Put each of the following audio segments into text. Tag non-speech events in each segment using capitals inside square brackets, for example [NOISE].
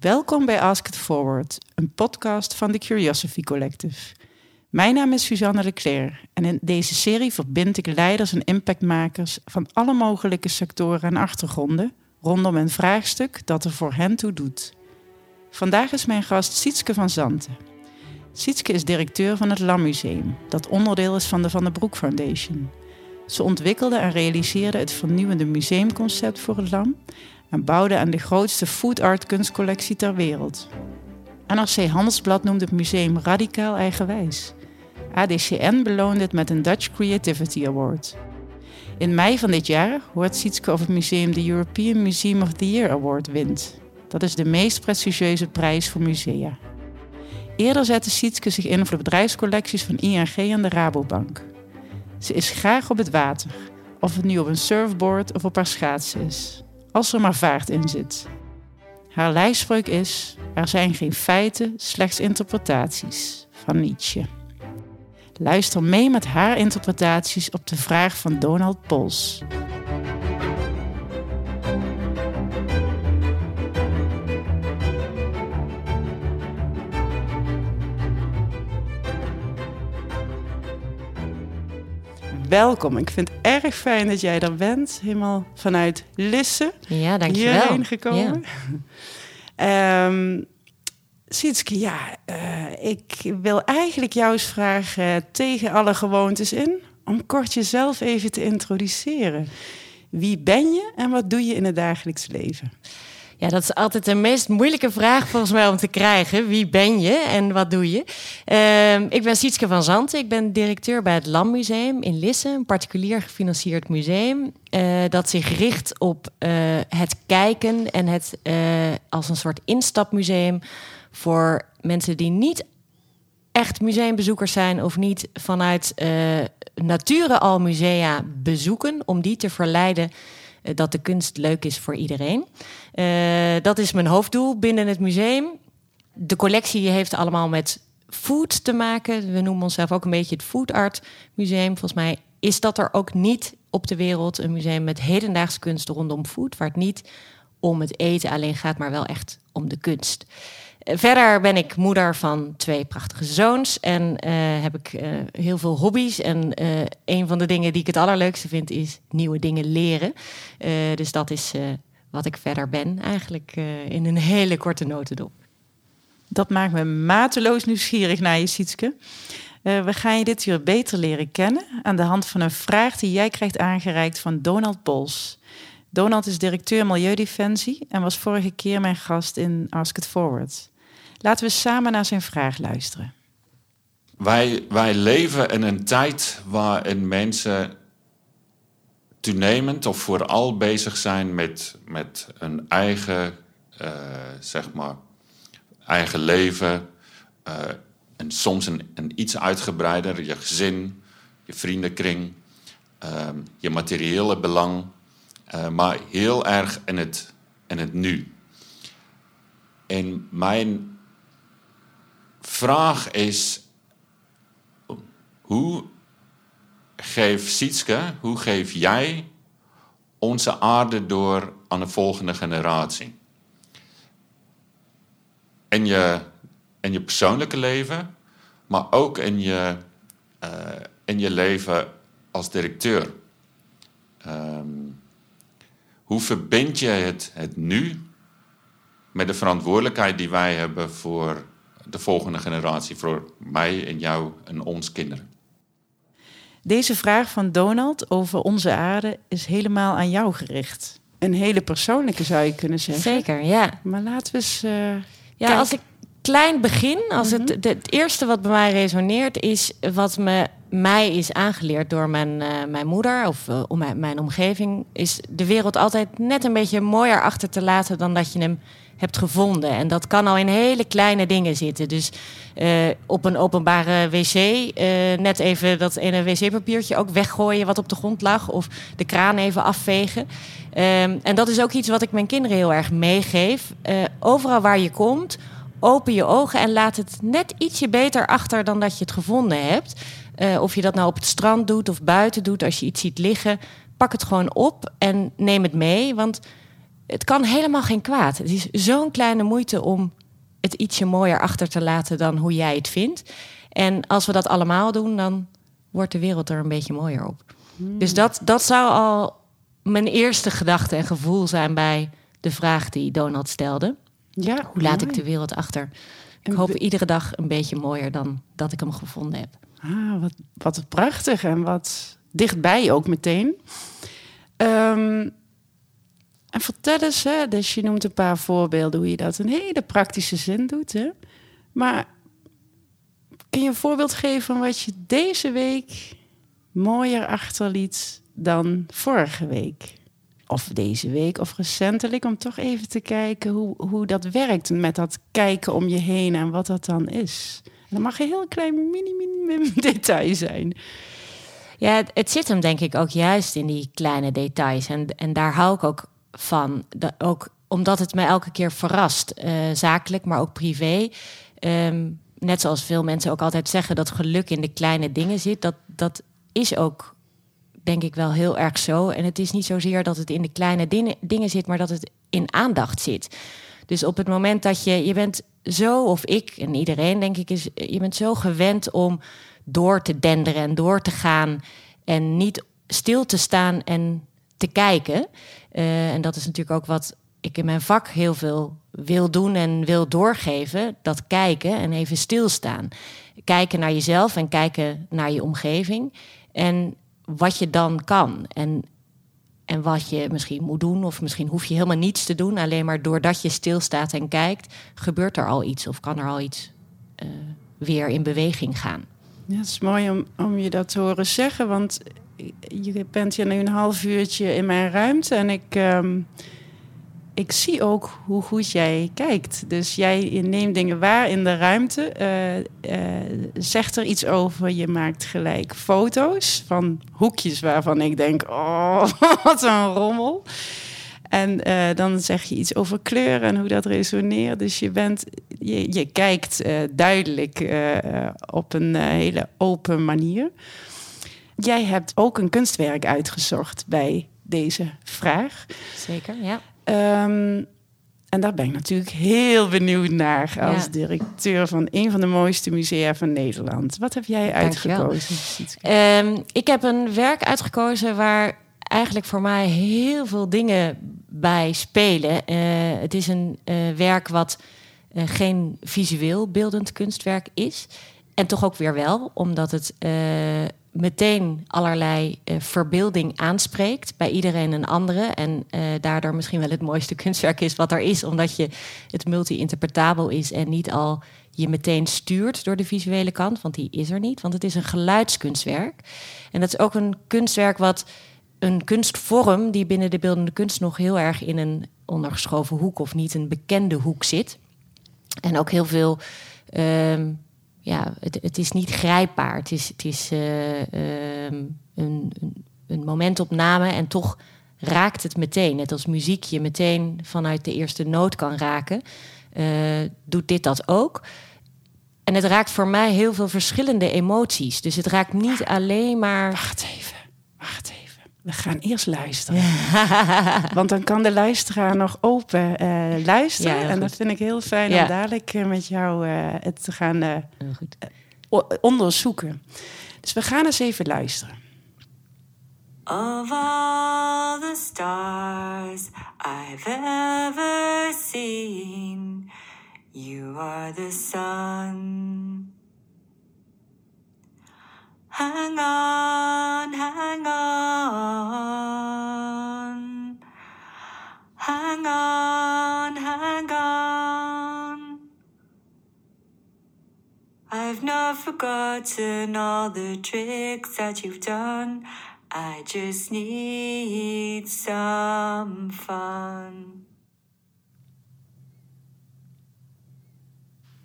Welkom bij Ask It Forward, een podcast van de Curiosity Collective. Mijn naam is Suzanne Leclerc en in deze serie verbind ik leiders en impactmakers van alle mogelijke sectoren en achtergronden rondom een vraagstuk dat er voor hen toe doet. Vandaag is mijn gast Sietske van Zanten. Sietske is directeur van het LAM Museum, dat onderdeel is van de Van der Broek Foundation. Ze ontwikkelde en realiseerde het vernieuwende museumconcept voor het LAM en bouwde aan de grootste food art kunstcollectie ter wereld. NRC Handelsblad noemde het museum radicaal eigenwijs. ADCN beloonde het met een Dutch Creativity Award. In mei van dit jaar hoort Sietske of het museum de European Museum of the Year Award wint. Dat is de meest prestigieuze prijs voor musea. Eerder zette Sietske zich in voor de bedrijfscollecties van ING en de Rabobank. Ze is graag op het water, of het nu op een surfboard of op haar schaatsen is als er maar vaart in zit. Haar lijfspreuk is: er zijn geen feiten, slechts interpretaties van Nietzsche. Luister mee met haar interpretaties op de vraag van Donald Pols. Welkom. Ik vind het erg fijn dat jij er bent. Helemaal vanuit Lisse. Ja, dankjewel. Hierheen gekomen. Ja. [LAUGHS] um, Sietske, ja, uh, ik wil eigenlijk jou eens vragen tegen alle gewoontes in... om kort jezelf even te introduceren. Wie ben je en wat doe je in het dagelijks leven? Ja, dat is altijd de meest moeilijke vraag volgens mij om te krijgen. Wie ben je en wat doe je? Uh, ik ben Sietske van Zanten. Ik ben directeur bij het Landmuseum in Lisse. Een particulier gefinancierd museum. Uh, dat zich richt op uh, het kijken en het uh, als een soort instapmuseum voor mensen die niet echt museumbezoekers zijn of niet vanuit nature al musea bezoeken, om die te verleiden dat de kunst leuk is voor iedereen. Uh, dat is mijn hoofddoel binnen het museum. De collectie heeft allemaal met food te maken. We noemen onszelf ook een beetje het Food Art Museum. Volgens mij is dat er ook niet op de wereld een museum met hedendaagse kunst rondom food, waar het niet om het eten alleen gaat, maar wel echt om de kunst. Eh, verder ben ik moeder van twee prachtige zoons en uh, heb ik uh, heel veel hobby's. En een van de dingen die ik het allerleukste vind is nieuwe dingen leren. dus dat is wat ik verder ben, eigenlijk in een hele korte notendop. Dat maakt me mateloos nieuwsgierig naar je, Sietske. We gaan je dit uur beter leren kennen aan de hand van een vraag die jij krijgt aangereikt van Donald Bols. Donald is directeur Milieudefensie en was vorige keer mijn gast in Ask It Forward. Laten we samen naar zijn vraag luisteren. Wij, wij leven in een tijd waarin mensen toenemend of vooral bezig zijn met, met een eigen, uh, zeg maar, eigen leven. Uh, en soms een, een iets uitgebreider, je gezin, je vriendenkring, uh, je materiële belang. Maar heel erg in het, in het nu. En mijn vraag is: hoe geef Sietske, hoe geef jij onze aarde door aan de volgende generatie? In je, in je persoonlijke leven, maar ook in je, uh, in je leven als directeur. Um, hoe verbind je het, het nu met de verantwoordelijkheid die wij hebben voor de volgende generatie, voor mij en jou en ons kinderen? Deze vraag van Donald over onze aarde is helemaal aan jou gericht. Een hele persoonlijke zou je kunnen zeggen. Zeker, ja. Maar laten we eens. Uh, ja, als ik klein begin, als het, mhm. het eerste wat bij mij resoneert, is wat me, mij is aangeleerd door mijn, uh, mijn moeder of uh, om mijn, mijn omgeving, is de wereld altijd net een beetje mooier achter te laten dan dat je hem hebt gevonden. En dat kan al in hele kleine dingen zitten. Dus uh, op een openbare wc net even dat ene wc-papiertje ook weggooien wat op de grond lag. Of de kraan even afvegen. Um, en dat is ook iets wat ik mijn kinderen heel erg meegeef. Overal waar je komt, open je ogen en laat het net ietsje beter achter dan dat je het gevonden hebt. Of je dat nou op het strand doet of buiten doet, als je iets ziet liggen, pak het gewoon op en neem het mee. Want het kan helemaal geen kwaad. Het is zo'n kleine moeite om het ietsje mooier achter te laten dan hoe jij het vindt. En als we dat allemaal doen, dan wordt de wereld er een beetje mooier op. Dus dat, dat zou al mijn eerste gedachte en gevoel zijn bij de vraag die Donald stelde. Ja, Hoe laat ik de wereld achter? Ik hoop iedere dag een beetje mooier dan dat ik hem gevonden heb. Ah, wat, wat prachtig en wat dichtbij ook meteen. Ehm, en vertel eens, hè, dus je noemt een paar voorbeelden hoe je dat in hele praktische zin doet. Hè? Maar kun je een voorbeeld geven van wat je deze week mooier achterliet dan vorige week? Of deze week of recentelijk, om toch even te kijken hoe, hoe dat werkt met dat kijken om je heen en wat dat dan is. Dat mag een heel klein mini, mini, mini [LAUGHS] detail zijn. Ja, het, zit hem denk ik ook juist in die kleine details. En, en daar hou ik ook van. Ook omdat het mij elke keer verrast. eh, zakelijk, maar ook privé. Ehm, net zoals veel mensen ook altijd zeggen dat geluk in de kleine dingen zit. Dat, dat is ook denk ik wel heel erg zo. En het is niet zozeer dat het in de kleine dingen, dingen zit, maar dat het in aandacht zit. Dus op het moment dat je, je bent zo, of ik en iedereen denk ik, is, je bent zo gewend om door te denderen en door te gaan en niet stil te staan en te kijken. Eh, en dat is natuurlijk ook wat ik in mijn vak heel veel wil doen en wil doorgeven. Dat kijken en even stilstaan. Kijken naar jezelf en kijken naar je omgeving. En wat je dan kan. En, en wat je misschien moet doen. Of misschien hoef je helemaal niets te doen. Alleen maar doordat je stilstaat en kijkt, gebeurt er al iets. Of kan er al iets eh, weer in beweging gaan. Ja, het is mooi om, om je dat te horen zeggen, want je bent hier nu een half uurtje in mijn ruimte en ik, ehm, ik zie ook hoe goed jij kijkt. Dus jij neemt dingen waar in de ruimte, eh, eh, zegt er iets over, je maakt gelijk foto's van hoekjes waarvan ik denk, oh, [LAUGHS] wat een rommel. En eh, dan zeg je iets over kleur en hoe dat resoneert. Dus je, bent, je, je kijkt duidelijk op een hele open manier. Jij hebt ook een kunstwerk uitgezocht bij deze vraag. Zeker, ja. Ehm, en daar ben ik natuurlijk heel benieuwd naar als Ja. directeur van een van de mooiste musea van Nederland. Wat heb jij uitgekozen? Ehm, ik heb een werk uitgekozen waar eigenlijk voor mij heel veel dingen bij spelen. Eh, het is een eh, werk wat eh, geen visueel beeldend kunstwerk is. En toch ook weer wel, omdat het meteen allerlei eh, verbeelding aanspreekt bij iedereen een andere. En eh, daardoor misschien wel het mooiste [LAUGHS] kunstwerk is wat er is, omdat je het multi-interpretabel is en niet al je meteen stuurt door de visuele kant, want die is er niet. Want het is een geluidskunstwerk. En dat is ook een kunstwerk wat een kunstvorm die binnen de beeldende kunst nog heel erg in een ondergeschoven hoek of niet een bekende hoek zit. En ook heel veel. ehm, ja, het, het is niet grijpbaar. Het is, het is eh, ehm, een, een, een momentopname en toch raakt het meteen. Net als muziek je meteen vanuit de eerste noot kan raken, eh, doet dit dat ook. En het raakt voor mij heel veel verschillende emoties. Dus het raakt niet alleen maar. Wacht even, wacht even. We gaan eerst luisteren. [LAUGHS] Want dan kan de luisteraar nog open eh, luisteren. Ja, en goed. dat vind ik heel fijn Ja. om dadelijk eh, met jou eh, het te gaan eh, onderzoeken. Dus we gaan eens even luisteren. Of all the stars I've ever seen, you are the sun. Hang on, hang on. Hang on, hang on. I've not forgotten all the tricks that you've done. I just need some fun.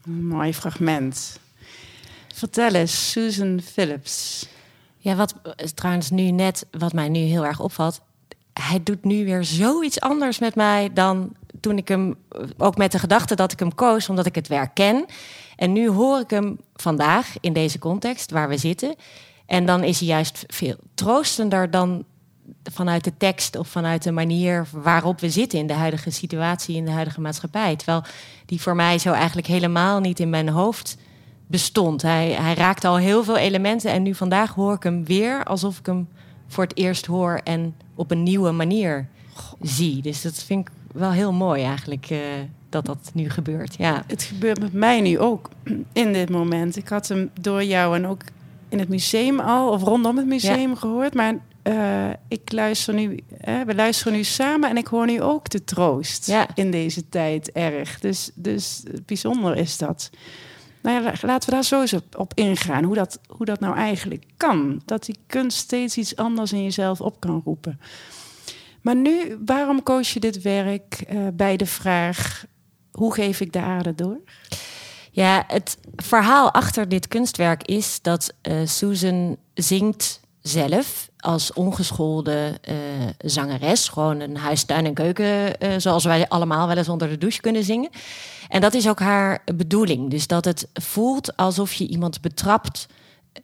Een mooi fragment. Vertel eens, Susan Phillips. Ja, wat is trouwens nu net, wat mij nu heel erg opvalt. Hij doet nu weer zoiets anders met mij dan toen ik hem, ook met de gedachte dat ik hem koos, omdat ik het werk ken. En nu hoor ik hem vandaag in deze context waar we zitten. En dan is hij juist veel troostender dan vanuit de tekst of vanuit de manier waarop we zitten in de huidige situatie, in de huidige maatschappij. Terwijl die voor mij zo eigenlijk helemaal niet in mijn hoofd bestond. Hij, hij raakte al heel veel elementen en nu vandaag hoor ik hem weer alsof ik hem voor het eerst hoor en op een nieuwe manier zie. Dus dat vind ik wel heel mooi eigenlijk. Uh, dat dat nu gebeurt. Ja. Het gebeurt met mij nu ook [CLEARS THROAT] in dit moment. Ik had hem door jou en ook in het museum al, of rondom het museum gehoord. Maar uh, ik luister nu, we luisteren nu samen en ik hoor nu ook de troost ja. in deze tijd erg. Dus, dus bijzonder is dat. Nou ja, laten we daar zo eens op, ingaan. Hoe dat, hoe dat nou eigenlijk kan. Dat die kunst steeds iets anders in jezelf op kan roepen. Maar nu, waarom koos je dit werk uh, bij de vraag: hoe geef ik de aarde door? Ja, het verhaal achter dit kunstwerk is dat uh, Susan zingt zelf als ongeschoolde uh, zangeres. Gewoon een huis, tuin en keuken, uh, zoals wij allemaal wel eens onder de douche kunnen zingen. En dat is ook haar bedoeling. Dus dat het voelt alsof je iemand betrapt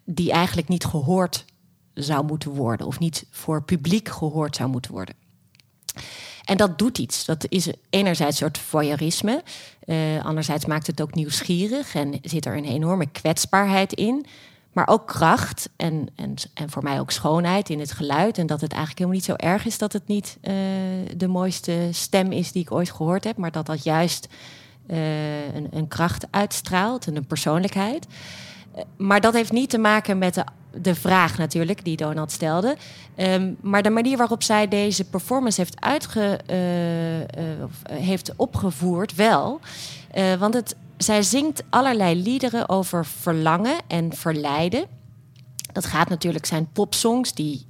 die eigenlijk niet gehoord zou moeten worden. Of niet voor publiek gehoord zou moeten worden. En dat doet iets. Dat is enerzijds een soort voyeurisme. Uh, anderzijds maakt het ook nieuwsgierig en zit er een enorme kwetsbaarheid in. Maar ook kracht en, en, en voor mij ook schoonheid in het geluid. En dat het eigenlijk helemaal niet zo erg is dat het niet uh, de mooiste stem is die ik ooit gehoord heb. Maar dat dat juist uh, een, een, kracht uitstraalt en een persoonlijkheid. maar dat heeft niet te maken met de de vraag natuurlijk die Donald stelde. Um, maar de manier waarop zij deze performance heeft, uitge, heeft opgevoerd, wel. Want het, zij zingt allerlei liederen over verlangen en verleiden. Dat gaat natuurlijk zijn popsongs die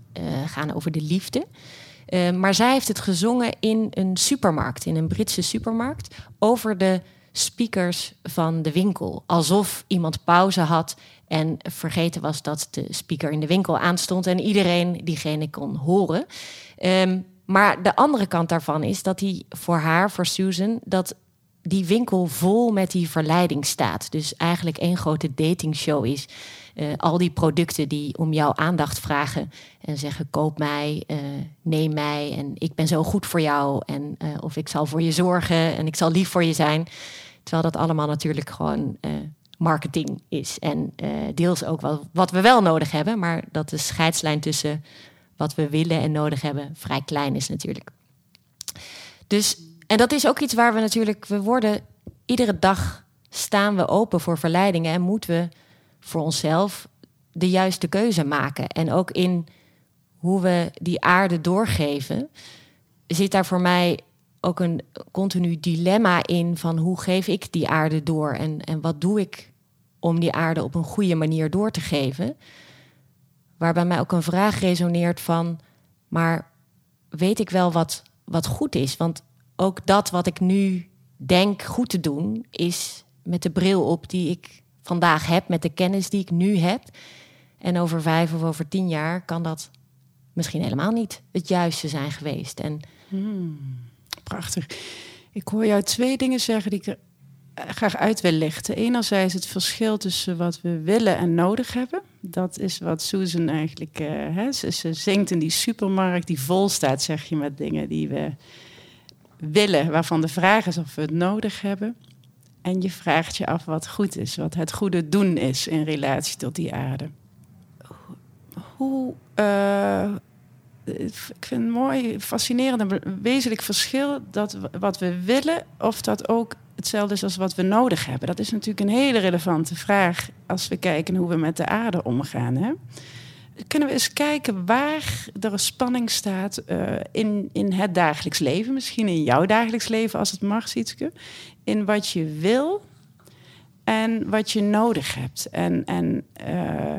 gaan over de liefde. maar zij heeft het gezongen in een supermarkt, in een Britse supermarkt, over de speakers van de winkel. Alsof iemand pauze had en vergeten was dat de speaker in de winkel aanstond en iedereen diegene kon horen. Um, maar de andere kant daarvan is dat hij voor haar, voor Susan, dat die winkel vol met die verleiding staat. Dus eigenlijk één grote datingshow is. Uh, al die producten die om jouw aandacht vragen en zeggen: koop mij, uh, neem mij en ik ben zo goed voor jou. En, uh, of ik zal voor je zorgen en ik zal lief voor je zijn. Terwijl dat allemaal natuurlijk gewoon marketing is. En deels ook wel wat we wel nodig hebben, maar dat de scheidslijn tussen wat we willen en nodig hebben vrij klein is natuurlijk. Dus, en dat is ook iets waar we natuurlijk, we worden iedere dag staan we open voor verleidingen en moeten we voor onszelf de juiste keuze maken. En ook in hoe we die aarde doorgeven, zit daar voor mij ook een continu dilemma in van hoe geef ik die aarde door en, en wat doe ik om die aarde op een goede manier door te geven. Waarbij mij ook een vraag resoneert van, maar weet ik wel wat, wat goed is? Want ook dat wat ik nu denk goed te doen, is met de bril op die ik vandaag heb, met de kennis die ik nu heb. En over vijf of over tien jaar kan dat misschien helemaal niet het juiste zijn geweest. En... Hmm, prachtig. Ik hoor jou twee dingen zeggen die ik graag uit wil lichten. Enerzijds het verschil tussen wat we willen en nodig hebben. Dat is wat Susan eigenlijk... Uh, ze, ze, zingt in die supermarkt die vol staat, zeg je, met dingen die we willen. Waarvan de vraag is of we het nodig hebben. En je vraagt je af wat goed is, wat het goede doen is in relatie tot die aarde. Hoe... Uh, ik vind het mooi, fascinerend en wezenlijk verschil dat wat we willen, of dat ook hetzelfde is als wat we nodig hebben? Dat is natuurlijk een hele relevante vraag als we kijken hoe we met de aarde omgaan. Hè? Kunnen we eens kijken waar er een spanning staat uh, in, in het dagelijks leven, misschien in jouw dagelijks leven als het mag, Sietske, in wat je wil en wat je nodig hebt. En, en uh,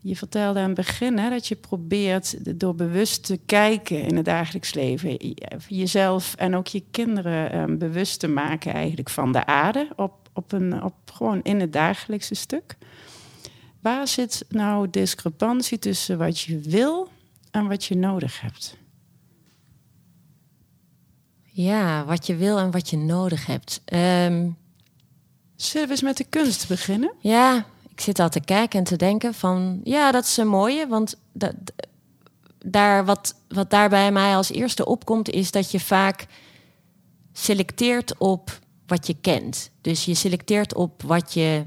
je vertelde aan het begin hè, dat je probeert door bewust te kijken in het dagelijks leven, jezelf en ook je kinderen um, bewust te maken eigenlijk van de aarde op, op een, op, gewoon in het dagelijkse stuk. Waar zit nou discrepantie tussen wat je wil en wat je nodig hebt? Ja, wat je wil en wat je nodig hebt. Um... Zullen we eens met de kunst beginnen? Ja, ik zit al te kijken en te denken van... ja, dat is een mooie, want dat, daar wat, wat daar bij mij als eerste opkomt, is dat je vaak selecteert op wat je kent. Dus je selecteert op wat je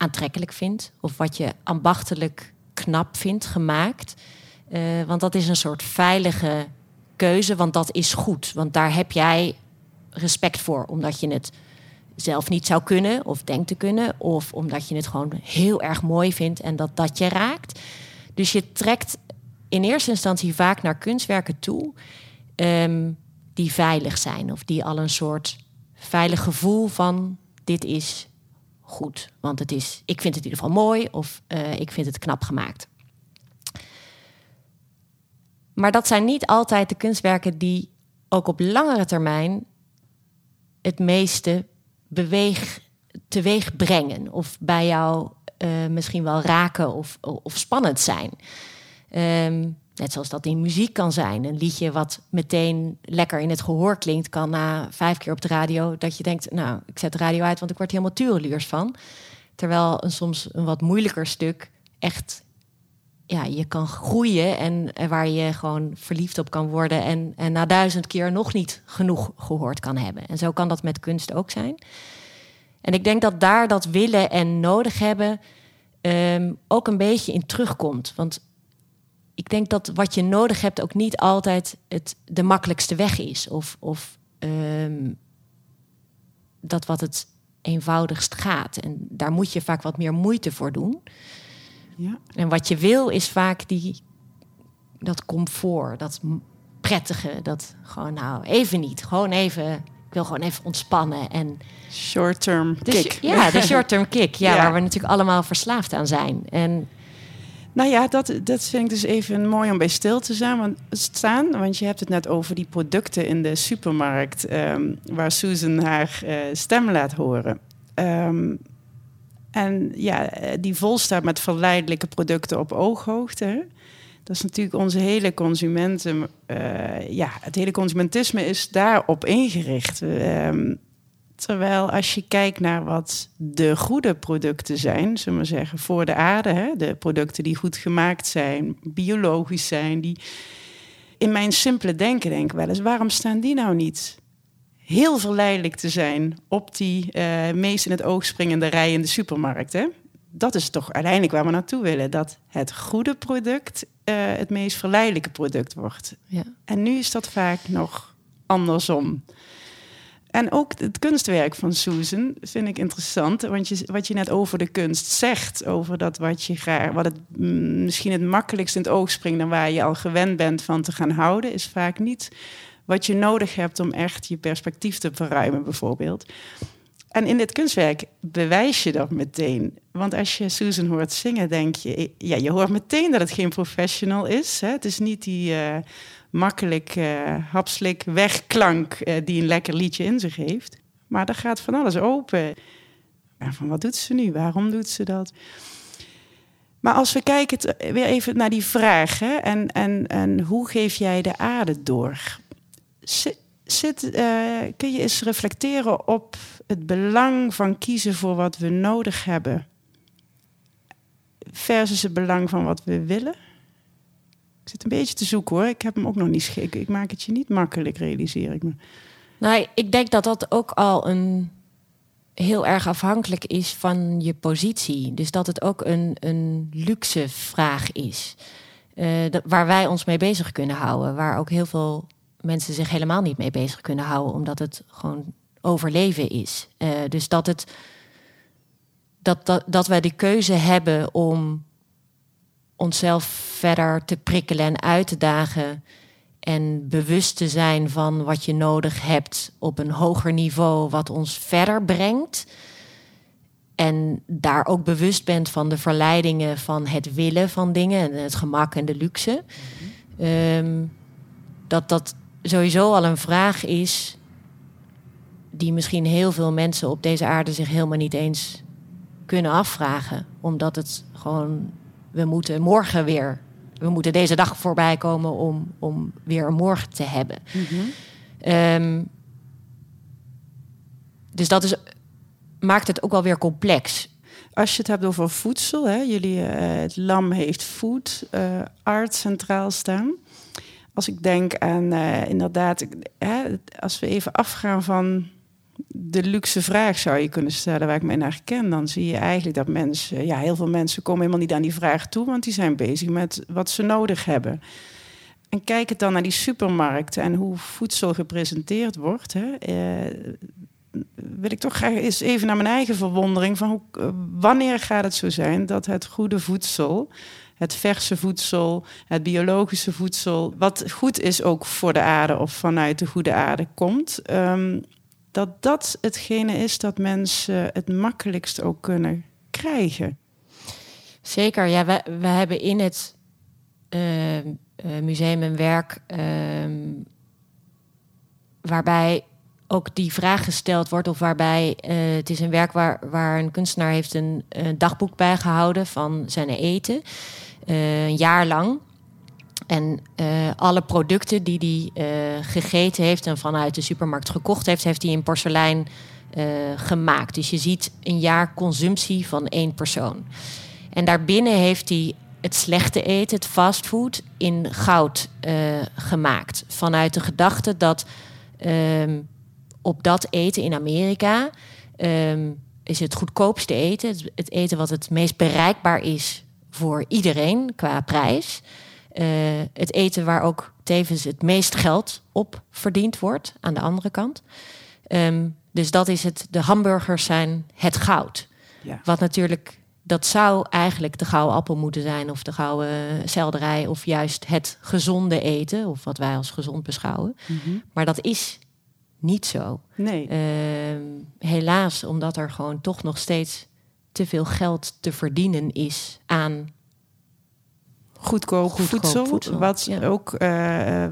aantrekkelijk vindt of wat je ambachtelijk knap vindt gemaakt. Eh, want dat is een soort veilige keuze, want dat is goed. Want daar heb jij respect voor, omdat je het zelf niet zou kunnen of denkt te kunnen, of omdat je het gewoon heel erg mooi vindt en dat dat je raakt. Dus je trekt in eerste instantie vaak naar kunstwerken toe ehm, die veilig zijn of die al een soort veilig gevoel van dit is goed. Want het is, ik vind het in ieder geval mooi of uh, ik vind het knap gemaakt. Maar dat zijn niet altijd de kunstwerken die ook op langere termijn het meeste beweeg, teweeg brengen. Of bij jou uh, misschien wel raken of, of spannend zijn. Um, net zoals dat in muziek kan zijn. Een liedje wat meteen lekker in het gehoor klinkt, kan na vijf keer op de radio dat je denkt, nou, ik zet de radio uit, want ik word helemaal tureluurs van. Terwijl een soms een wat moeilijker stuk echt ja, je kan groeien en, waar je gewoon verliefd op kan worden en, en na duizend keer nog niet genoeg gehoord kan hebben. En zo kan dat met kunst ook zijn. En ik denk dat daar dat willen en nodig hebben um, ook een beetje in terugkomt. Want ik denk dat wat je nodig hebt ook niet altijd het, de makkelijkste weg is. Of, of um, dat wat het eenvoudigst gaat. En daar moet je vaak wat meer moeite voor doen. Ja. En wat je wil is vaak die, dat comfort, dat prettige, dat gewoon nou even niet, gewoon even, ik wil gewoon even ontspannen en short-term kick. Ja, de short-term kick, [LAUGHS] ja, waar we natuurlijk allemaal verslaafd aan zijn. En nou ja, dat, dat vind ik dus even mooi om bij stil te staan. Want, staan, want je hebt het net over die producten in de supermarkt... Um, waar Susan haar uh, stem laat horen. Um, en ja, die vol staat met verleidelijke producten op ooghoogte. Dat is natuurlijk onze hele consumenten. Uh, ja, het hele consumentisme is daarop ingericht. Um, terwijl als je kijkt naar wat de goede producten zijn, zullen we zeggen, voor de aarde, hè, de producten die goed gemaakt zijn, biologisch zijn, die in mijn simpele denken denk ik wel eens, waarom staan die nou niet heel verleidelijk te zijn op die uh, meest in het oog springende rij in de supermarkt. Hè? Dat is toch uiteindelijk waar we naartoe willen. Dat het goede product uh, het meest verleidelijke product wordt. Ja. En nu is dat vaak nog andersom. En ook het kunstwerk van Susan vind ik interessant. Want je, wat je net over de kunst zegt, over dat wat je graag, wat het misschien het makkelijkst in het oog springt en waar je al gewend bent van te gaan houden, is vaak niet wat je nodig hebt om echt je perspectief te verruimen, bijvoorbeeld. En in dit kunstwerk bewijs je dat meteen. Want als je Susan hoort zingen, denk je, ja, je hoort meteen dat het geen professional is. Hè? Het is niet die uh, makkelijk, uh, hapslik wegklank uh, die een lekker liedje in zich heeft. Maar er gaat van alles open. En van wat doet ze nu? Waarom doet ze dat? Maar als we kijken weer even naar die vraag, hè? En, en, en hoe geef jij de aarde door? Zit, uh, kun je eens reflecteren op het belang van kiezen voor wat we nodig hebben versus het belang van wat we willen? Zit een beetje te zoeken hoor. Ik heb hem ook nog niet schik. Ik maak het je niet makkelijk, realiseer ik me. Nou, ik denk dat dat ook al een heel erg afhankelijk is van je positie. Dus dat het ook een, een luxe vraag is. Uh, waar wij ons mee bezig kunnen houden. Waar ook heel veel mensen zich helemaal niet mee bezig kunnen houden, omdat het gewoon overleven is. Uh, dus dat, het, dat, dat, dat wij de keuze hebben om onszelf verder te prikkelen en uit te dagen. En bewust te zijn van wat je nodig hebt op een hoger niveau, wat ons verder brengt. En daar ook bewust bent van de verleidingen van het willen van dingen en het gemak en de luxe. Um, dat, dat, sowieso al een vraag is die misschien heel veel mensen op deze aarde zich helemaal niet eens kunnen afvragen. Omdat het gewoon, we moeten morgen weer, we moeten deze dag voorbij komen om, om weer een morgen te hebben. Mm um, dus dat is, maakt het ook wel weer complex. Als je het hebt over voedsel, hè, jullie, eh, het lam heeft food, eh, art centraal staan. Als ik denk aan eh, inderdaad, hè, als we even afgaan van de luxe vraag zou je kunnen stellen waar ik me naar ken, dan zie je eigenlijk dat mensen, ja, heel veel mensen komen helemaal niet aan die vraag toe, want die zijn bezig met wat ze nodig hebben. En kijk het dan naar die supermarkten en hoe voedsel gepresenteerd wordt. Hè, eh, wil ik toch graag eens even naar mijn eigen verwondering van hoe, eh, wanneer gaat het zo zijn dat het goede voedsel, het verse voedsel, het biologische voedsel, wat goed is ook voor de aarde of vanuit de goede aarde komt, ehm, dat dat hetgene is dat mensen het makkelijkst ook kunnen krijgen. Zeker, ja, we, we hebben in het uh, uh, museum een werk ehm, waarbij ook die vraag gesteld wordt, of waarbij uh, het is een werk waar, waar een kunstenaar heeft een, een dagboek bijgehouden van zijn eten, uh, een jaar lang. En uh, alle producten die hij gegeten heeft en vanuit de supermarkt gekocht heeft, heeft hij in porselein gemaakt. Dus je ziet een jaar consumptie van één persoon. En daarbinnen heeft hij het slechte eten, het fastfood, in goud gemaakt. Vanuit de gedachte dat ehm, op dat eten in Amerika um, is het goedkoopste eten. Het eten wat het meest bereikbaar is voor iedereen qua prijs. Uh, het eten waar ook tevens het meest geld op verdiend wordt aan de andere kant. Um, dus dat is het. De hamburgers zijn het goud. Ja. Wat natuurlijk, dat zou eigenlijk de gouden appel moeten zijn, of de gouden selderij, of juist het gezonde eten, of wat wij als gezond beschouwen. Mm -hmm. Maar dat is niet zo. Nee. Uh, helaas, omdat er gewoon toch nog steeds te veel geld te verdienen is aan goedkoop, goedkoop voedsel, voedsel, wat ja. ook uh,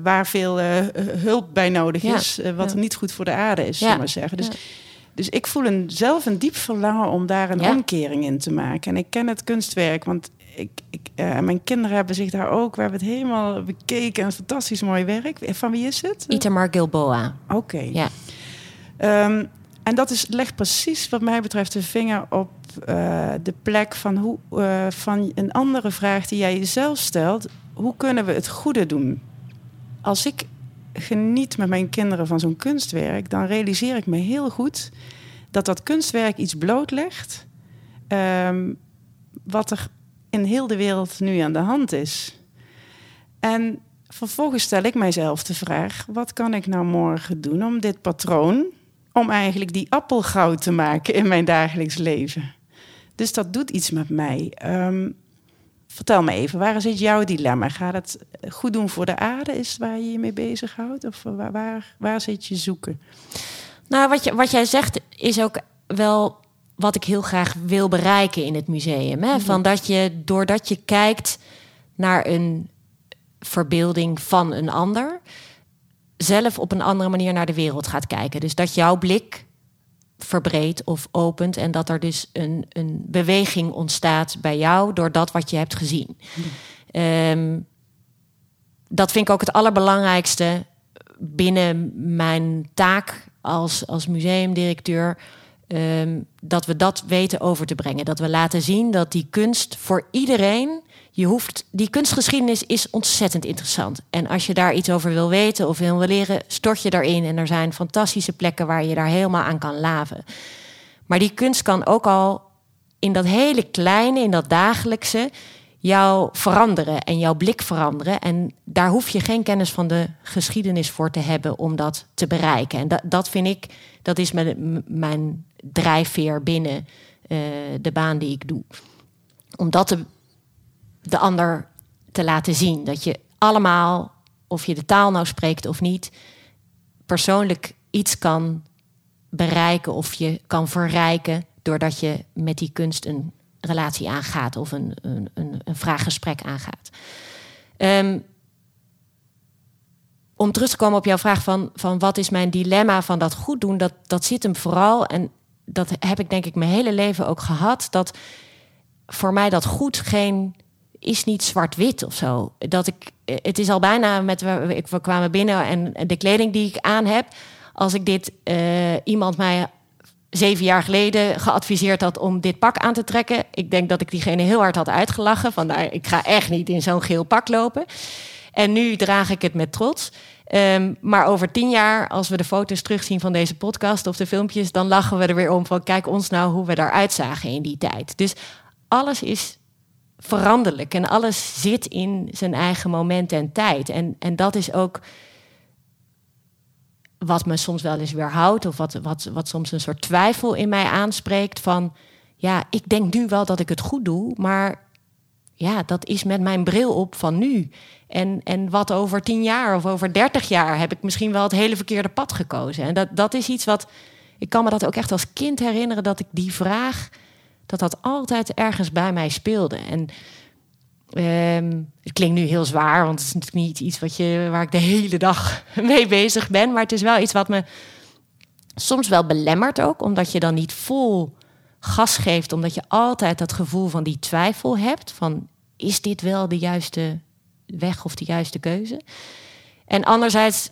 waar veel uh, hulp bij nodig ja. is, uh, wat ja. niet goed voor de aarde is, zullen maar zeggen. Dus, dus ik voel een, zelf een diep verlangen om daar een omkering in te maken. En ik ken het kunstwerk, want ik, ik mijn kinderen hebben zich daar ook... We hebben het helemaal bekeken. Een fantastisch mooi werk. Van wie is het? Itamar Gilboa. Oké. Okay. Ja. Um, en dat is, legt precies wat mij betreft de vinger op uh, de plek van, hoe, uh, van een andere vraag die jij jezelf stelt. Hoe kunnen we het goede doen? Als ik geniet met mijn kinderen van zo'n kunstwerk... dan realiseer ik me heel goed dat dat kunstwerk iets blootlegt... Um, wat er in heel de wereld nu aan de hand is. En vervolgens stel ik mijzelf de vraag: wat kan ik nou morgen doen om dit patroon, om eigenlijk die appel goud te maken in mijn dagelijks leven? Dus dat doet iets met mij. Um, vertel me even, waar zit jouw dilemma? Gaat het goed doen voor de aarde? Is waar je je mee bezighoudt? Of waar, waar, waar zit je zoeken? Nou, wat, je, wat jij zegt is ook wel wat ik heel graag wil bereiken in het museum. Hè? Van dat je, doordat je kijkt naar een verbeelding van een ander, zelf op een andere manier naar de wereld gaat kijken. Dus dat jouw blik verbreedt of opent en dat er dus een, een beweging ontstaat bij jou door dat wat je hebt gezien. Um, dat vind ik ook het allerbelangrijkste binnen mijn taak als, als museumdirecteur Um, dat we dat weten over te brengen. Dat we laten zien dat die kunst voor iedereen. Je hoeft, die kunstgeschiedenis is ontzettend interessant. En als je daar iets over wil weten of wil leren, stort je daarin. En er zijn fantastische plekken waar je daar helemaal aan kan laven. Maar die kunst kan ook al in dat hele kleine, in dat dagelijkse, jou veranderen en jouw blik veranderen. En daar hoef je geen kennis van de geschiedenis voor te hebben om dat te bereiken. En dat, dat vind ik, dat is mijn, mijn drijfveer binnen uh, de baan die ik doe. Om dat de, de ander te laten zien. Dat je allemaal, of je de taal nou spreekt of niet, persoonlijk iets kan bereiken of je kan verrijken doordat je met die kunst een relatie aangaat of een, een, een, een vraaggesprek aangaat. Um, om terug te komen op jouw vraag van, van wat is mijn dilemma van dat goed doen, dat, dat zit hem vooral, en dat heb ik denk ik mijn hele leven ook gehad, dat voor mij dat goed geen is niet zwart-wit of zo. Dat ik, het is al bijna met we kwamen binnen en de kleding die ik aan heb, als ik dit uh, iemand mij zeven jaar geleden geadviseerd had om dit pak aan te trekken. Ik denk dat ik diegene heel hard had uitgelachen. Van nou, ik ga echt niet in zo'n geel pak lopen. En nu draag ik het met trots. Ehm, maar over tien jaar, als we de foto's terugzien van deze podcast of de filmpjes, dan lachen we er weer om van kijk ons nou hoe we daaruit zagen in die tijd. Dus alles is veranderlijk en alles zit in zijn eigen moment en tijd. En, en dat is ook wat me soms wel eens weerhoudt, of wat, wat, wat soms een soort twijfel in mij aanspreekt van, ja, ik denk nu wel dat ik het goed doe, maar ja, dat is met mijn bril op van nu. En, en wat over tien jaar of over dertig jaar heb ik misschien wel het hele verkeerde pad gekozen. En dat, dat is iets wat, ik kan me dat ook echt als kind herinneren, dat ik die vraag, dat dat altijd ergens bij mij speelde. En Ehm, het klinkt nu heel zwaar, want het is natuurlijk niet iets wat je, waar ik de hele dag [LAUGHS] mee bezig ben. Maar het is wel iets wat me soms wel belemmert ook, omdat je dan niet vol gas geeft, omdat je altijd dat gevoel van die twijfel hebt: van is dit wel de juiste weg of de juiste keuze? En anderzijds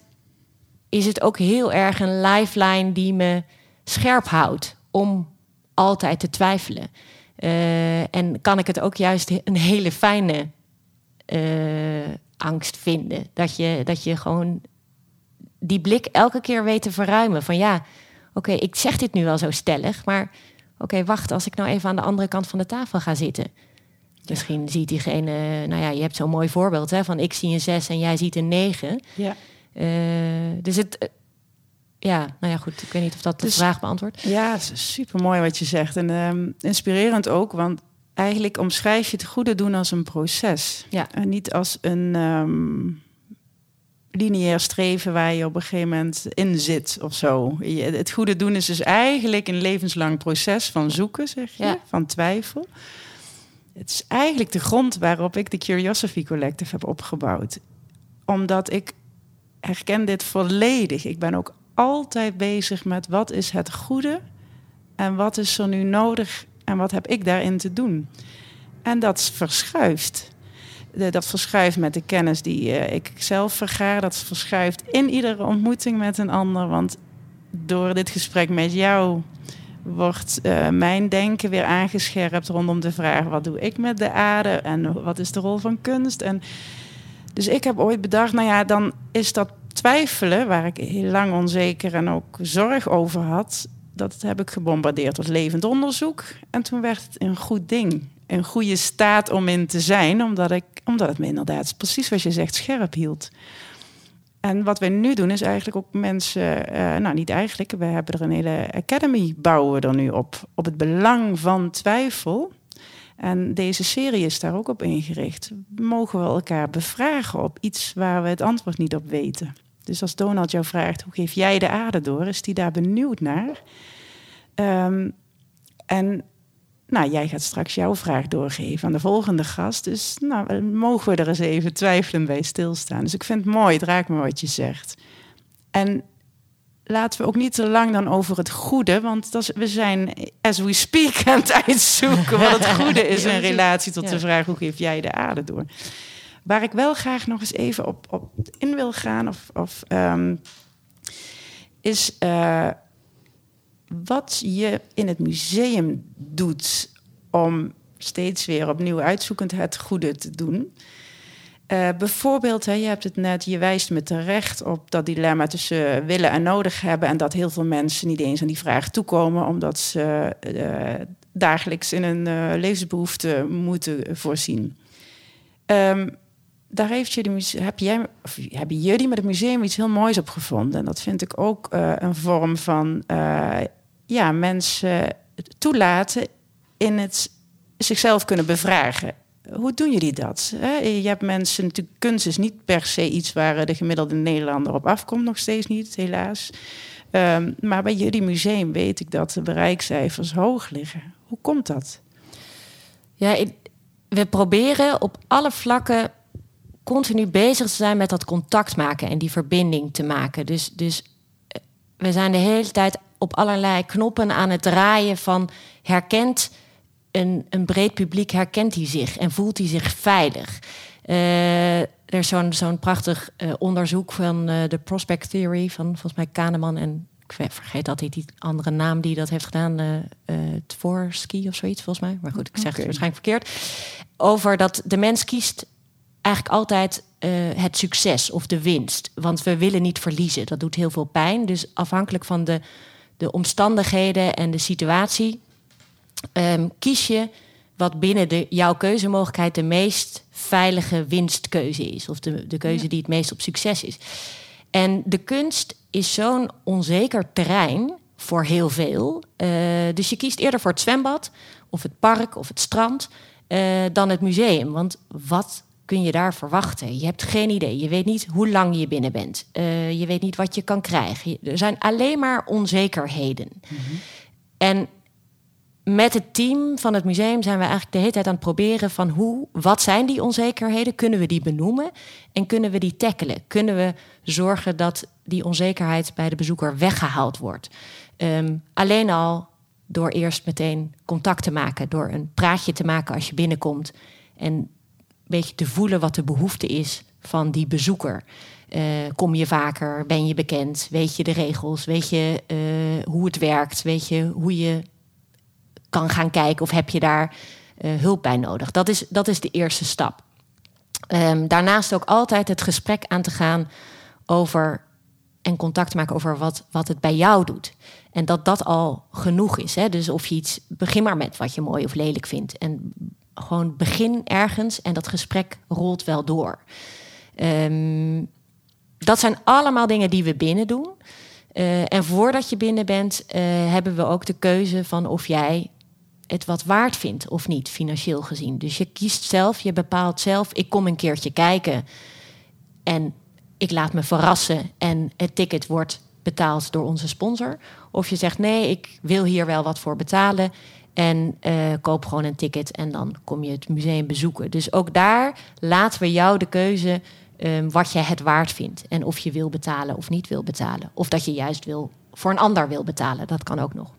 is het ook heel erg een lifeline die me scherp houdt om altijd te twijfelen. Uh, en kan ik het ook juist een hele fijne uh, angst vinden. Dat je, dat je gewoon die blik elke keer weet te verruimen. Van ja, oké, ik zeg dit nu wel zo stellig, maar oké, wacht, als ik nou even aan de andere kant van de tafel ga zitten. Misschien ziet diegene, nou ja, je hebt zo'n mooi voorbeeld hè, van ik zie een zes en jij ziet een negen. Ja. Uh, dus het, ja, nou ja, goed. Ik weet niet of dat de dus vraag beantwoordt. Ja, super mooi wat je zegt. En um, inspirerend ook, want eigenlijk omschrijf je het goede doen als een proces. Ja. En niet als een um, lineair streven waar je op een gegeven moment in zit of zo. het goede doen is dus eigenlijk een levenslang proces van zoeken, zeg je, ja. van twijfel. Het is eigenlijk de grond waarop ik de Curiosity Collective heb opgebouwd. Omdat ik herken dit volledig. Ik ben ook altijd bezig met wat is het goede en wat is er nu nodig en wat heb ik daarin te doen. En dat verschuift. Dat verschuift met de kennis die uh, ik zelf vergaar. Dat verschuift in iedere ontmoeting met een ander. Want door dit gesprek met jou wordt uh, mijn denken weer aangescherpt rondom de vraag: wat doe ik met de aarde en wat is de rol van kunst? En dus ik heb ooit bedacht, nou ja, dan is dat twijfelen, waar ik heel lang onzeker en ook zorg over had, dat heb ik gebombardeerd tot levend onderzoek. En toen werd het een goed ding. Een goede staat om in te zijn, omdat, ik, omdat het me inderdaad, precies wat je zegt, scherp hield. En wat wij nu doen is eigenlijk ook mensen, uh, nou niet eigenlijk, we hebben er een hele academy bouwen er nu op, op het belang van twijfel. En deze serie is daar ook op ingericht. Mogen we elkaar bevragen op iets waar we het antwoord niet op weten? Dus als Donald jou vraagt, hoe geef jij de aarde door, is die daar benieuwd naar. Um, en nou, jij gaat straks jouw vraag doorgeven aan de volgende gast. Dus nou, mogen we er eens even twijfelen bij stilstaan. Dus ik vind het mooi, het raakt me wat je zegt. En laten we ook niet te lang dan over het goede, want dat is, we zijn, as we speak, aan het uitzoeken wat het goede is [LAUGHS] in relatie tot de vraag: hoe geef jij de aarde door? Waar ik wel graag nog eens even op, op in wil gaan, of, of um, is uh, wat je in het museum doet om steeds weer opnieuw uitzoekend het goede te doen. Uh, bijvoorbeeld, hè, je hebt het net, je wijst me terecht op dat dilemma tussen willen en nodig hebben. En dat heel veel mensen niet eens aan die vraag toekomen, omdat ze uh, dagelijks in een uh, levensbehoefte moeten voorzien. Um, daar heeft de, heb jij, of hebben jullie met het museum iets heel moois op gevonden. En dat vind ik ook uh, een vorm van uh, ja, mensen toelaten in het zichzelf kunnen bevragen. Hoe doen jullie dat? Je hebt mensen, natuurlijk, kunst is niet per se iets waar de gemiddelde Nederlander op afkomt, nog steeds niet, helaas. Um, maar bij jullie museum weet ik dat de bereikcijfers hoog liggen. Hoe komt dat? Ja, we proberen op alle vlakken continu bezig te zijn met dat contact maken en die verbinding te maken. Dus, dus eh, we zijn de hele tijd op allerlei knoppen aan het draaien van herkent een, een breed publiek, herkent hij zich en voelt hij zich veilig. Uh, er is zo'n zo'n prachtig uh, onderzoek van uh, de Prospect Theory van volgens mij Kahneman en ik ver- vergeet altijd die andere naam die dat heeft gedaan. eh eh Tversky of zoiets, volgens mij. Maar goed, ik zeg het waarschijnlijk verkeerd. Over dat de mens kiest eigenlijk altijd eh, het succes of de winst. Want we willen niet verliezen. Dat doet heel veel pijn. Dus afhankelijk van de, de omstandigheden en de situatie... ehm, kies je wat binnen de, jouw keuzemogelijkheid de meest veilige winstkeuze is. Of de, de keuze die het meest op succes is. En de kunst is zo'n onzeker terrein voor heel veel. Eh, dus je kiest eerder voor het zwembad, of het park, of het strand, eh, dan het museum. Want wat kun je daar verwachten? Je hebt geen idee. Je weet niet hoe lang je binnen bent. Eh, je weet niet wat je kan krijgen. Je- Er zijn alleen maar onzekerheden. En met het team van het museum zijn we eigenlijk de hele tijd aan het proberen van hoe, wat zijn die onzekerheden? Kunnen we die benoemen en kunnen we die tackelen? Kunnen we zorgen dat die onzekerheid bij de bezoeker weggehaald wordt? Ehm, alleen al door eerst meteen contact te maken, door een praatje te maken als je binnenkomt en beetje te voelen wat de behoefte is van die bezoeker. Eh, kom je vaker? Ben je bekend? Weet je de regels? Weet je eh, hoe het werkt? Weet je hoe je kan gaan kijken of heb je daar eh, hulp bij nodig? Dat is, dat is de eerste stap. Ehm, daarnaast ook altijd het gesprek aan te gaan over en contact maken over wat, wat het bij jou doet. En dat dat al genoeg is. Hè? Dus of je iets, begin maar met wat je mooi of lelijk vindt. En gewoon begin ergens en dat gesprek rolt wel door. Ehm, dat zijn allemaal dingen die we binnen doen. Eh, en voordat je binnen bent, eh, hebben we ook de keuze van of jij het wat waard vindt of niet, financieel gezien. Dus je kiest zelf, je bepaalt zelf, ik kom een keertje kijken en ik laat me verrassen en het ticket wordt betaald door onze sponsor. Of je zegt nee, ik wil hier wel wat voor betalen en eh, koop gewoon een ticket en dan kom je het museum bezoeken. Dus ook daar laten we jou de keuze um, wat je het waard vindt en of je wil betalen of niet wil betalen. Of dat je juist wil voor een ander wil betalen, dat kan ook nog.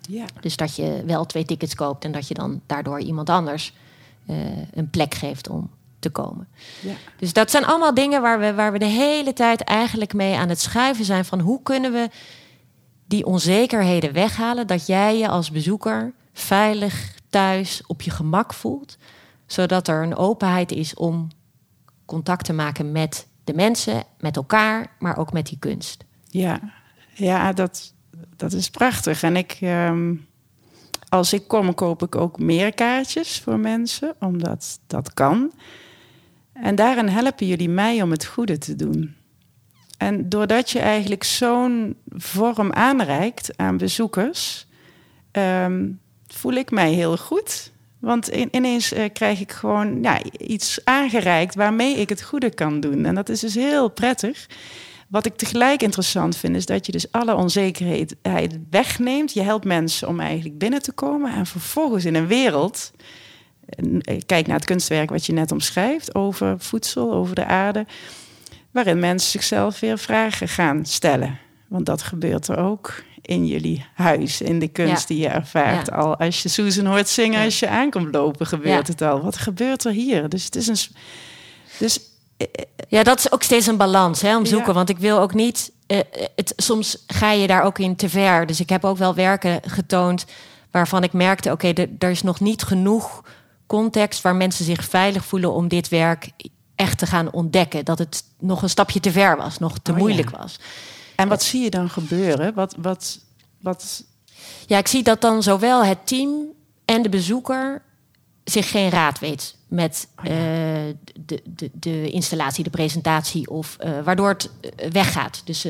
Ja. Dus dat je wel twee tickets koopt en dat je dan daardoor iemand anders uh, een plek geeft om te komen. Ja. Dus dat zijn allemaal dingen waar we, waar we de hele tijd eigenlijk mee aan het schuiven zijn van hoe kunnen we die onzekerheden weghalen, dat jij je als bezoeker veilig thuis op je gemak voelt, zodat er een openheid is om contact te maken met de mensen, met elkaar, maar ook met die kunst. Ja, ja dat, dat is prachtig. En ik, um, als ik kom, koop ik ook meer kaartjes voor mensen, omdat dat kan. En daarin helpen jullie mij om het goede te doen. En doordat je eigenlijk zo'n vorm aanreikt aan bezoekers, um, voel ik mij heel goed. Want in, ineens uh, krijg ik gewoon ja, iets aangereikt waarmee ik het goede kan doen. En dat is dus heel prettig. Wat ik tegelijk interessant vind, is dat je dus alle onzekerheid wegneemt. Je helpt mensen om eigenlijk binnen te komen. En vervolgens in een wereld. Kijk naar het kunstwerk wat je net omschrijft over voedsel, over de aarde. Waarin mensen zichzelf weer vragen gaan stellen. Want dat gebeurt er ook in jullie huis, in de kunst ja. die je ervaart. Ja. Al als je Susan hoort zingen, ja. als je aankomt lopen, gebeurt het al. Wat gebeurt er hier? Dus het is een. Dus ja, dat is ook steeds een balans hè, om zoeken. Want ik wil ook niet. Uh, het, soms ga je daar ook in te ver. Dus ik heb ook wel werken getoond waarvan ik merkte: oké, okay, er is nog niet genoeg context waar mensen zich veilig voelen om dit werk echt te gaan ontdekken. Dat het nog een stapje te ver was, nog te oh, moeilijk was. En wat zie je dan gebeuren? Wat, wat, wat... Ja, ik zie dat dan zowel het team en de bezoeker zich geen raad weet met uh, de, de, de installatie, de presentatie, of uh, waardoor het uh, weggaat. Dus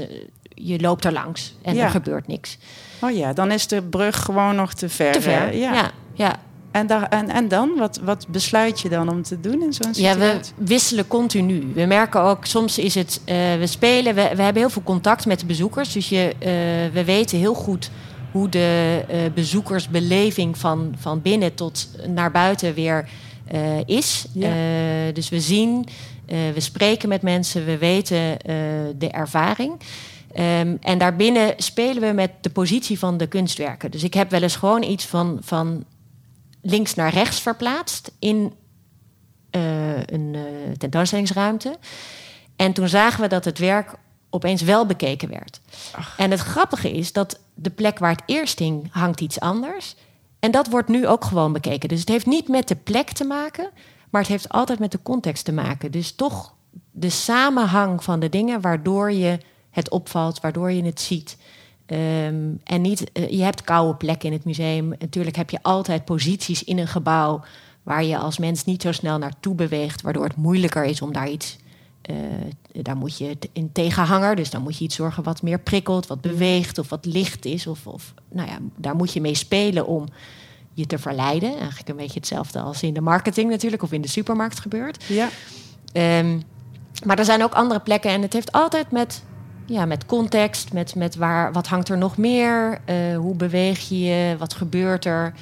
je loopt er langs en Ja. er gebeurt niks. Oh ja, dan is de brug gewoon nog te ver. Te ver, eh, ja. ja. ja. En, daar, en, en dan? Wat, wat besluit je dan om te doen in zo'n Ja, situatie? we wisselen continu. We merken ook, soms is het, eh, we spelen, we, we hebben heel veel contact met de bezoekers. Dus je, eh, we weten heel goed hoe de eh, bezoekersbeleving van, van binnen tot naar buiten weer is. Ja. Dus we zien, we spreken met mensen, we weten de ervaring. Ehm, en daarbinnen spelen we met de positie van de kunstwerken. Dus ik heb wel eens gewoon iets van, van links naar rechts verplaatst in uh, een uh, tentoonstellingsruimte. En toen zagen we dat het werk opeens wel bekeken werd. En het grappige is dat de plek waar het eerst hing, hangt iets anders. En dat wordt nu ook gewoon bekeken. Dus het heeft niet met de plek te maken, maar het heeft altijd met de context te maken. Dus toch de samenhang van de dingen waardoor je het opvalt, waardoor je het ziet. Ehm, en niet, eh, je hebt koude plekken in het museum. Natuurlijk heb je altijd posities in een gebouw waar je als mens niet zo snel naartoe beweegt, waardoor het moeilijker is om daar iets. Uh, daar moet je in tegenhanger, dus dan moet je iets zorgen wat meer prikkelt, wat beweegt of wat licht is. Of, of nou ja, daar moet je mee spelen om je te verleiden. Eigenlijk een beetje hetzelfde als in de marketing natuurlijk, of in de supermarkt gebeurt. Ja. Um, maar er zijn ook andere plekken en het heeft altijd met, ja, met context, met, met waar, wat hangt er nog meer, uh, hoe beweeg je je, wat gebeurt er,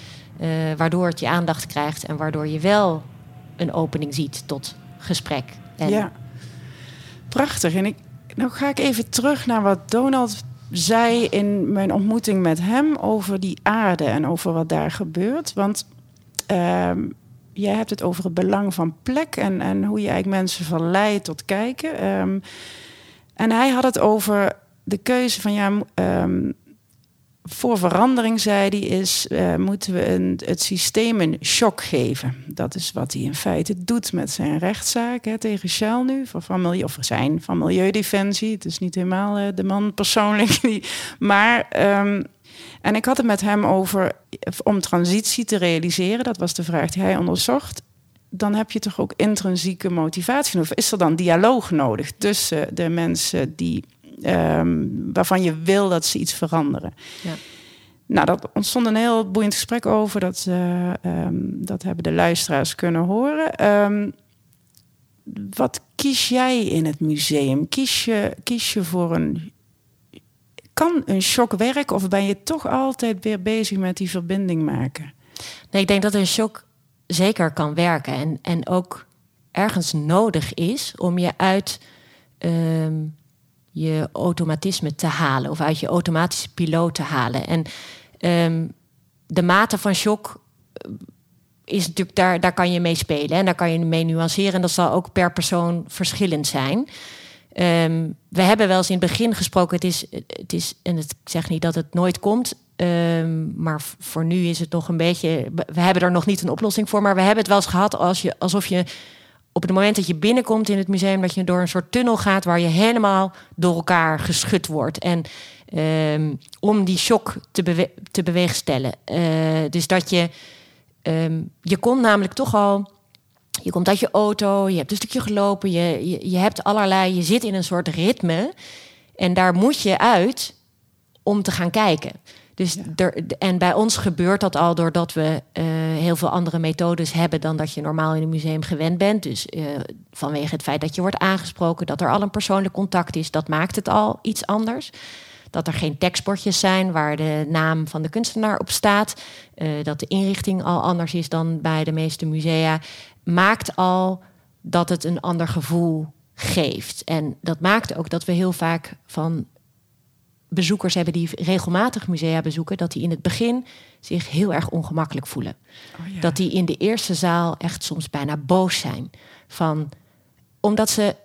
uh, waardoor het je aandacht krijgt en waardoor je wel een opening ziet tot gesprek. En Ja, prachtig. En ik, nou ga ik even terug naar wat Donald zei in mijn ontmoeting met hem over die aarde en over wat daar gebeurt. Want ehm, jij hebt het over het belang van plek en, en hoe je eigenlijk mensen verleidt tot kijken. Ehm, en hij had het over de keuze van ja, ehm, voor verandering, zei hij, is uh, moeten we een, het systeem een shock geven. Dat is wat hij in feite doet met zijn rechtszaak hè, tegen Shell nu, van, van, of zijn van Milieudefensie. Het is niet helemaal uh, de man persoonlijk, [LAUGHS] die, maar. Um, en ik had het met hem over om transitie te realiseren. Dat was de vraag die hij onderzocht. Dan heb je toch ook intrinsieke motivatie nodig. Is er dan dialoog nodig tussen de mensen die, um, waarvan je wil dat ze iets veranderen? Ja. Nou, dat ontstond een heel boeiend gesprek over. Dat, uh, um, dat hebben de luisteraars kunnen horen. Um, wat kies jij in het museum? Kies je, kies je voor een kan een shock werken of ben je toch altijd weer bezig met die verbinding maken? Nee, ik denk dat een shock zeker kan werken en, en ook ergens nodig is om je uit um, je automatisme te halen of uit je automatische piloot te halen. En um, de mate van shock is natuurlijk daar, daar kan je mee spelen en daar kan je mee nuanceren. En dat zal ook per persoon verschillend zijn. Um, we hebben wel eens in het begin gesproken, het is, het is en het, ik zeg niet dat het nooit komt, um, maar voor nu is het nog een beetje, we hebben er nog niet een oplossing voor, maar we hebben het wel eens gehad als je, alsof je op het moment dat je binnenkomt in het museum, dat je door een soort tunnel gaat waar je helemaal door elkaar geschud wordt. En um, om die shock te, te beweegstellen. Uh, dus dat je, je komt namelijk toch al je komt uit je auto, je hebt een stukje gelopen, je, je, je, hebt allerlei, je zit in een soort ritme. En daar moet je uit om te gaan kijken. Dus ja. er, en bij ons gebeurt dat al doordat we uh, heel veel andere methodes hebben dan dat je normaal in een museum gewend bent. Dus uh, vanwege het feit dat je wordt aangesproken, dat er al een persoonlijk contact is, dat maakt het al iets anders. Dat er geen tekstbordjes zijn waar de naam van de kunstenaar op staat. Uh, dat de inrichting al anders is dan bij de meeste musea maakt al dat het een ander gevoel geeft. En dat maakt ook dat we heel vaak van bezoekers hebben die regelmatig musea bezoeken, dat die in het begin zich heel erg ongemakkelijk voelen. Oh ja. Dat die in de eerste zaal echt soms bijna boos zijn. Van, omdat ze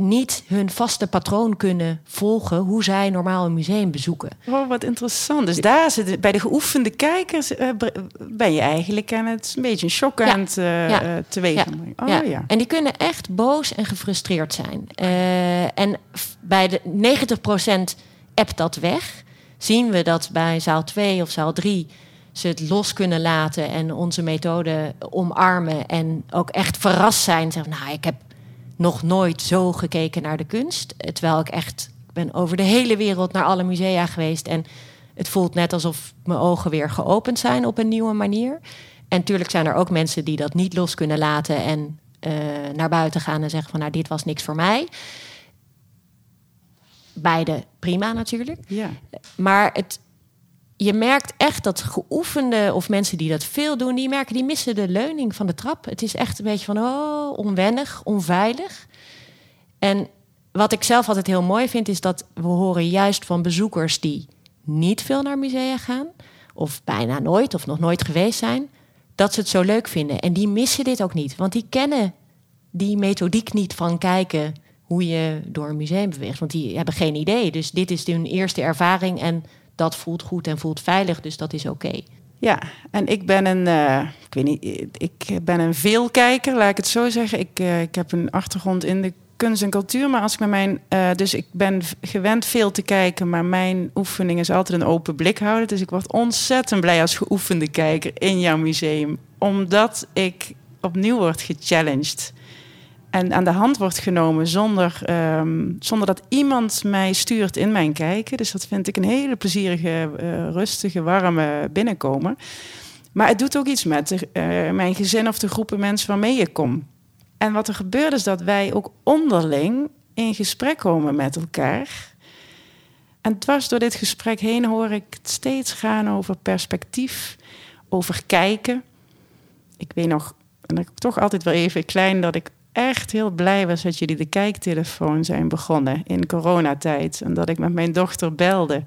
niet hun vaste patroon kunnen volgen hoe zij normaal een museum bezoeken. Oh, wat interessant. Dus daar zit bij de geoefende kijkers uh, ben je eigenlijk aan het een beetje een shock aan het uh, ja. uh, teweeg ja. Oh, ja. ja. En die kunnen echt boos en gefrustreerd zijn. en bij de 90% appt dat weg. Zien we dat bij zaal 2 of zaal 3 ze het los kunnen laten en onze methode omarmen en ook echt verrast zijn. Zeggen, nou, ik heb nog nooit zo gekeken naar de kunst. Terwijl ik echt ik ben over de hele wereld naar alle musea geweest. En het voelt net alsof mijn ogen weer geopend zijn op een nieuwe manier. En natuurlijk zijn er ook mensen die dat niet los kunnen laten en uh, naar buiten gaan en zeggen van nou dit was niks voor mij. Beide prima natuurlijk. Ja. Maar het, je merkt echt dat geoefende of mensen die dat veel doen, die merken die missen de leuning van de trap. Het is echt een beetje van oh, onwennig, onveilig. En wat ik zelf altijd heel mooi vind, is dat we horen juist van bezoekers die niet veel naar musea gaan, of bijna nooit, of nog nooit geweest zijn, dat ze het zo leuk vinden. En die missen dit ook niet, want die kennen die methodiek niet van kijken hoe je door een museum beweegt. Want die hebben geen idee. Dus dit is hun eerste ervaring en dat voelt goed en voelt veilig. Dus dat is oké. Ja, en ik ben een, uh, ik weet niet, ik ben een veelkijker, laat ik het zo zeggen. Ik, uh, ik heb een achtergrond in de kunst en cultuur, maar als ik met mijn, uh, dus ik ben gewend veel te kijken, maar mijn oefening is altijd een open blik houden. Dus ik word ontzettend blij als geoefende kijker in jouw museum, omdat ik opnieuw word gechallenged en aan de hand wordt genomen zonder, um, zonder dat iemand mij stuurt in mijn kijken. Dus dat vind ik een hele plezierige, uh, rustige, warme binnenkomen. Maar het doet ook iets met de, uh, mijn gezin of de groepen mensen waarmee je komt. En wat er gebeurt is dat wij ook onderling in gesprek komen met elkaar. En dwars door dit gesprek heen hoor ik het steeds gaan over perspectief, over kijken. Ik weet nog, en ik toch altijd wel even klein, dat ik echt heel blij was dat jullie de kijktelefoon zijn begonnen in coronatijd. En dat ik met mijn dochter belde.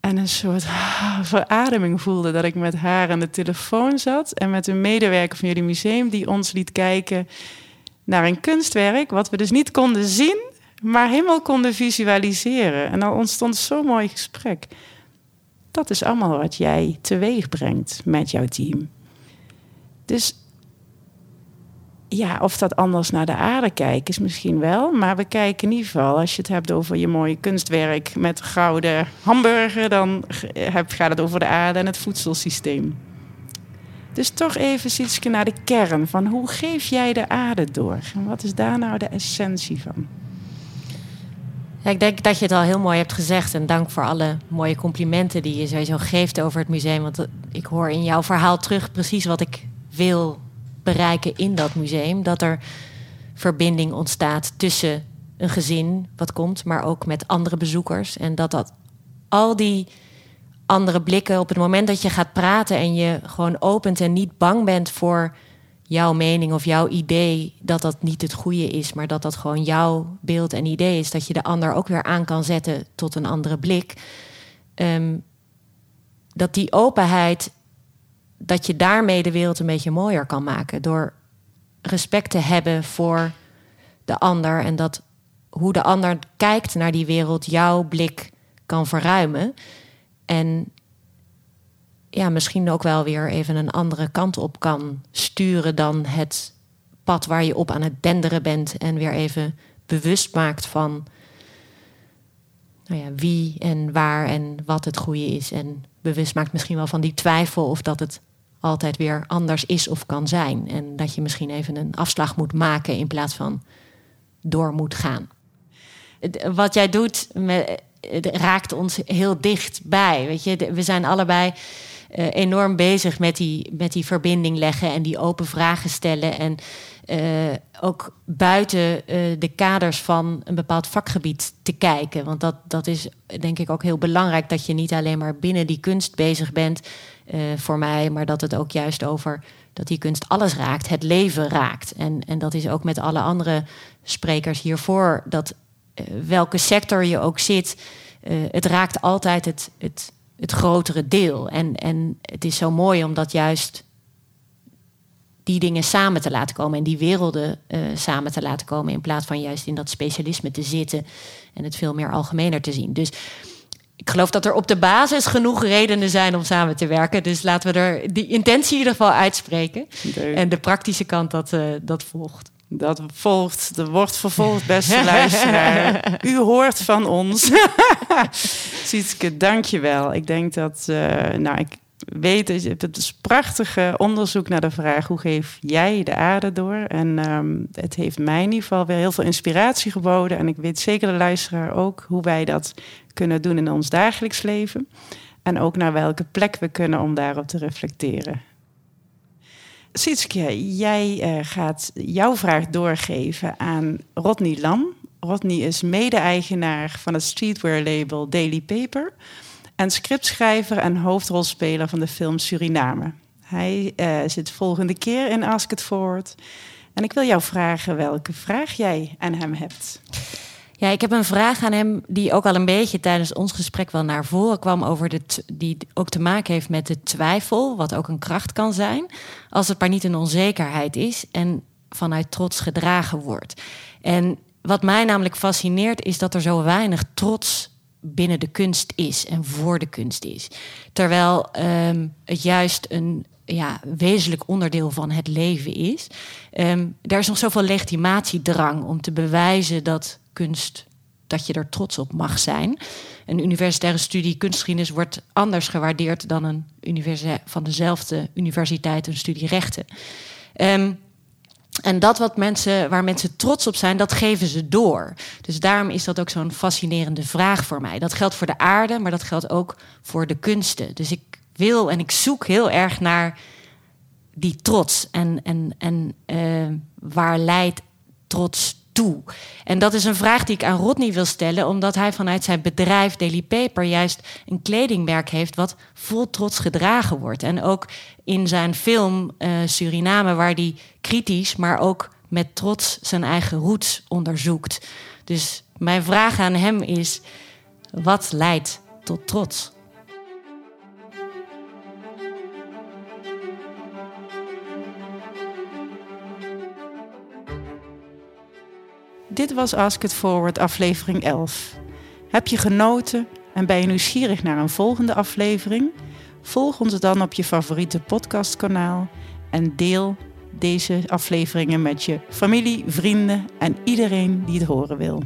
En een soort [LAUGHS] verademing voelde dat ik met haar aan de telefoon zat. En met een medewerker van jullie museum die ons liet kijken naar een kunstwerk. Wat we dus niet konden zien, maar helemaal konden visualiseren. En dan ontstond zo'n mooi gesprek. Dat is allemaal wat jij teweeg brengt met jouw team. Dus ja, of dat anders naar de aarde kijken is misschien wel. Maar we kijken in ieder geval, als je het hebt over je mooie kunstwerk met gouden hamburger, dan gaat het over de aarde en het voedselsysteem. Dus toch even iets naar de kern van hoe geef jij de aarde door? En wat is daar nou de essentie van? Ja, ik denk dat je het al heel mooi hebt gezegd. En dank voor alle mooie complimenten die je sowieso geeft over het museum. Want ik hoor in jouw verhaal terug precies wat ik wil bereiken in dat museum. Dat er verbinding ontstaat tussen een gezin wat komt, maar ook met andere bezoekers. En dat dat al die andere blikken op het moment dat je gaat praten en je gewoon opent en niet bang bent voor jouw mening of jouw idee dat dat niet het goede is, maar dat dat gewoon jouw beeld en idee is, dat je de ander ook weer aan kan zetten tot een andere blik. Um, dat die openheid dat je daarmee de wereld een beetje mooier kan maken. Door respect te hebben voor de ander en dat hoe de ander kijkt naar die wereld jouw blik kan verruimen. En ja, misschien ook wel weer even een andere kant op kan sturen dan het pad waar je op aan het denderen bent. En weer even bewust maakt van nou ja, wie en waar en wat het goede is. En bewust maakt misschien wel van die twijfel of dat het altijd weer anders is of kan zijn. En dat je misschien even een afslag moet maken in plaats van door moet gaan. Wat jij doet raakt ons heel dichtbij. Weet je, we zijn allebei uh, enorm bezig met die, met die verbinding leggen en die open vragen stellen. En uh, ook buiten uh, de kaders van een bepaald vakgebied te kijken. Want dat, dat is denk ik ook heel belangrijk dat je niet alleen maar binnen die kunst bezig bent voor mij, maar dat het ook juist over dat die kunst alles raakt, het leven raakt. En, en dat is ook met alle andere sprekers hiervoor, dat welke sector je ook zit, het raakt altijd het, het, het grotere deel. En, en het is zo mooi om dat juist die dingen samen te laten komen en die werelden samen te laten komen, in plaats van juist in dat specialisme te zitten en het veel meer algemener te zien. Dus ik geloof dat er op de basis genoeg redenen zijn om samen te werken. Dus laten we er die intentie in ieder geval uitspreken. En de praktische kant, dat, uh, dat volgt. Dat volgt, er wordt vervolgd, beste [LAUGHS] luisteraar. U hoort van ons. [LAUGHS] Sietske, dank je wel. Ik denk dat, uh, nou, ik weet, het is prachtige onderzoek naar de vraag... hoe geef jij de aarde door? En um, het heeft mij in ieder geval weer heel veel inspiratie geboden. En ik weet zeker de luisteraar ook hoe wij dat kunnen doen in ons dagelijks leven. En ook naar welke plek we kunnen om daarop te reflecteren. Sietske, jij uh, gaat jouw vraag doorgeven aan Rodney Lam. Rodney is mede-eigenaar van het streetwear label Daily Paper en scriptschrijver en hoofdrolspeler van de film Suriname. Hij uh, zit volgende keer in Ask It Forward. En ik wil jou vragen welke vraag jij aan hem hebt. Ja, ik heb een vraag aan hem die ook al een beetje tijdens ons gesprek wel naar voren kwam over de die ook te maken heeft met de twijfel, wat ook een kracht kan zijn, als het maar niet een onzekerheid is en vanuit trots gedragen wordt. En wat mij namelijk fascineert is dat er zo weinig trots binnen de kunst is en voor de kunst is. Terwijl ehm, het juist een ja, wezenlijk onderdeel van het leven is. Um, er is nog zoveel legitimatiedrang om te bewijzen dat kunst, dat je er trots op mag zijn. Een universitaire studie kunstgeschiedenis wordt anders gewaardeerd dan een van dezelfde universiteit een studie rechten. Um, en dat wat mensen, waar mensen trots op zijn, dat geven ze door. Dus daarom is dat ook zo'n fascinerende vraag voor mij. Dat geldt voor de aarde, maar dat geldt ook voor de kunsten. Dus ik wil en ik zoek heel erg naar die trots. En, en, en uh, waar leidt trots En dat is een vraag die ik aan Rodney wil stellen, omdat hij vanuit zijn bedrijf Daily Paper juist een kledingmerk heeft wat vol trots gedragen wordt. En ook in zijn film uh, Suriname, waar hij kritisch, maar ook met trots zijn eigen roots onderzoekt. Dus mijn vraag aan hem is: wat leidt tot trots? Dit was Ask It Forward aflevering 11. Heb je genoten en ben je nieuwsgierig naar een volgende aflevering? Volg ons dan op je favoriete podcastkanaal en deel deze afleveringen met je familie, vrienden en iedereen die het horen wil.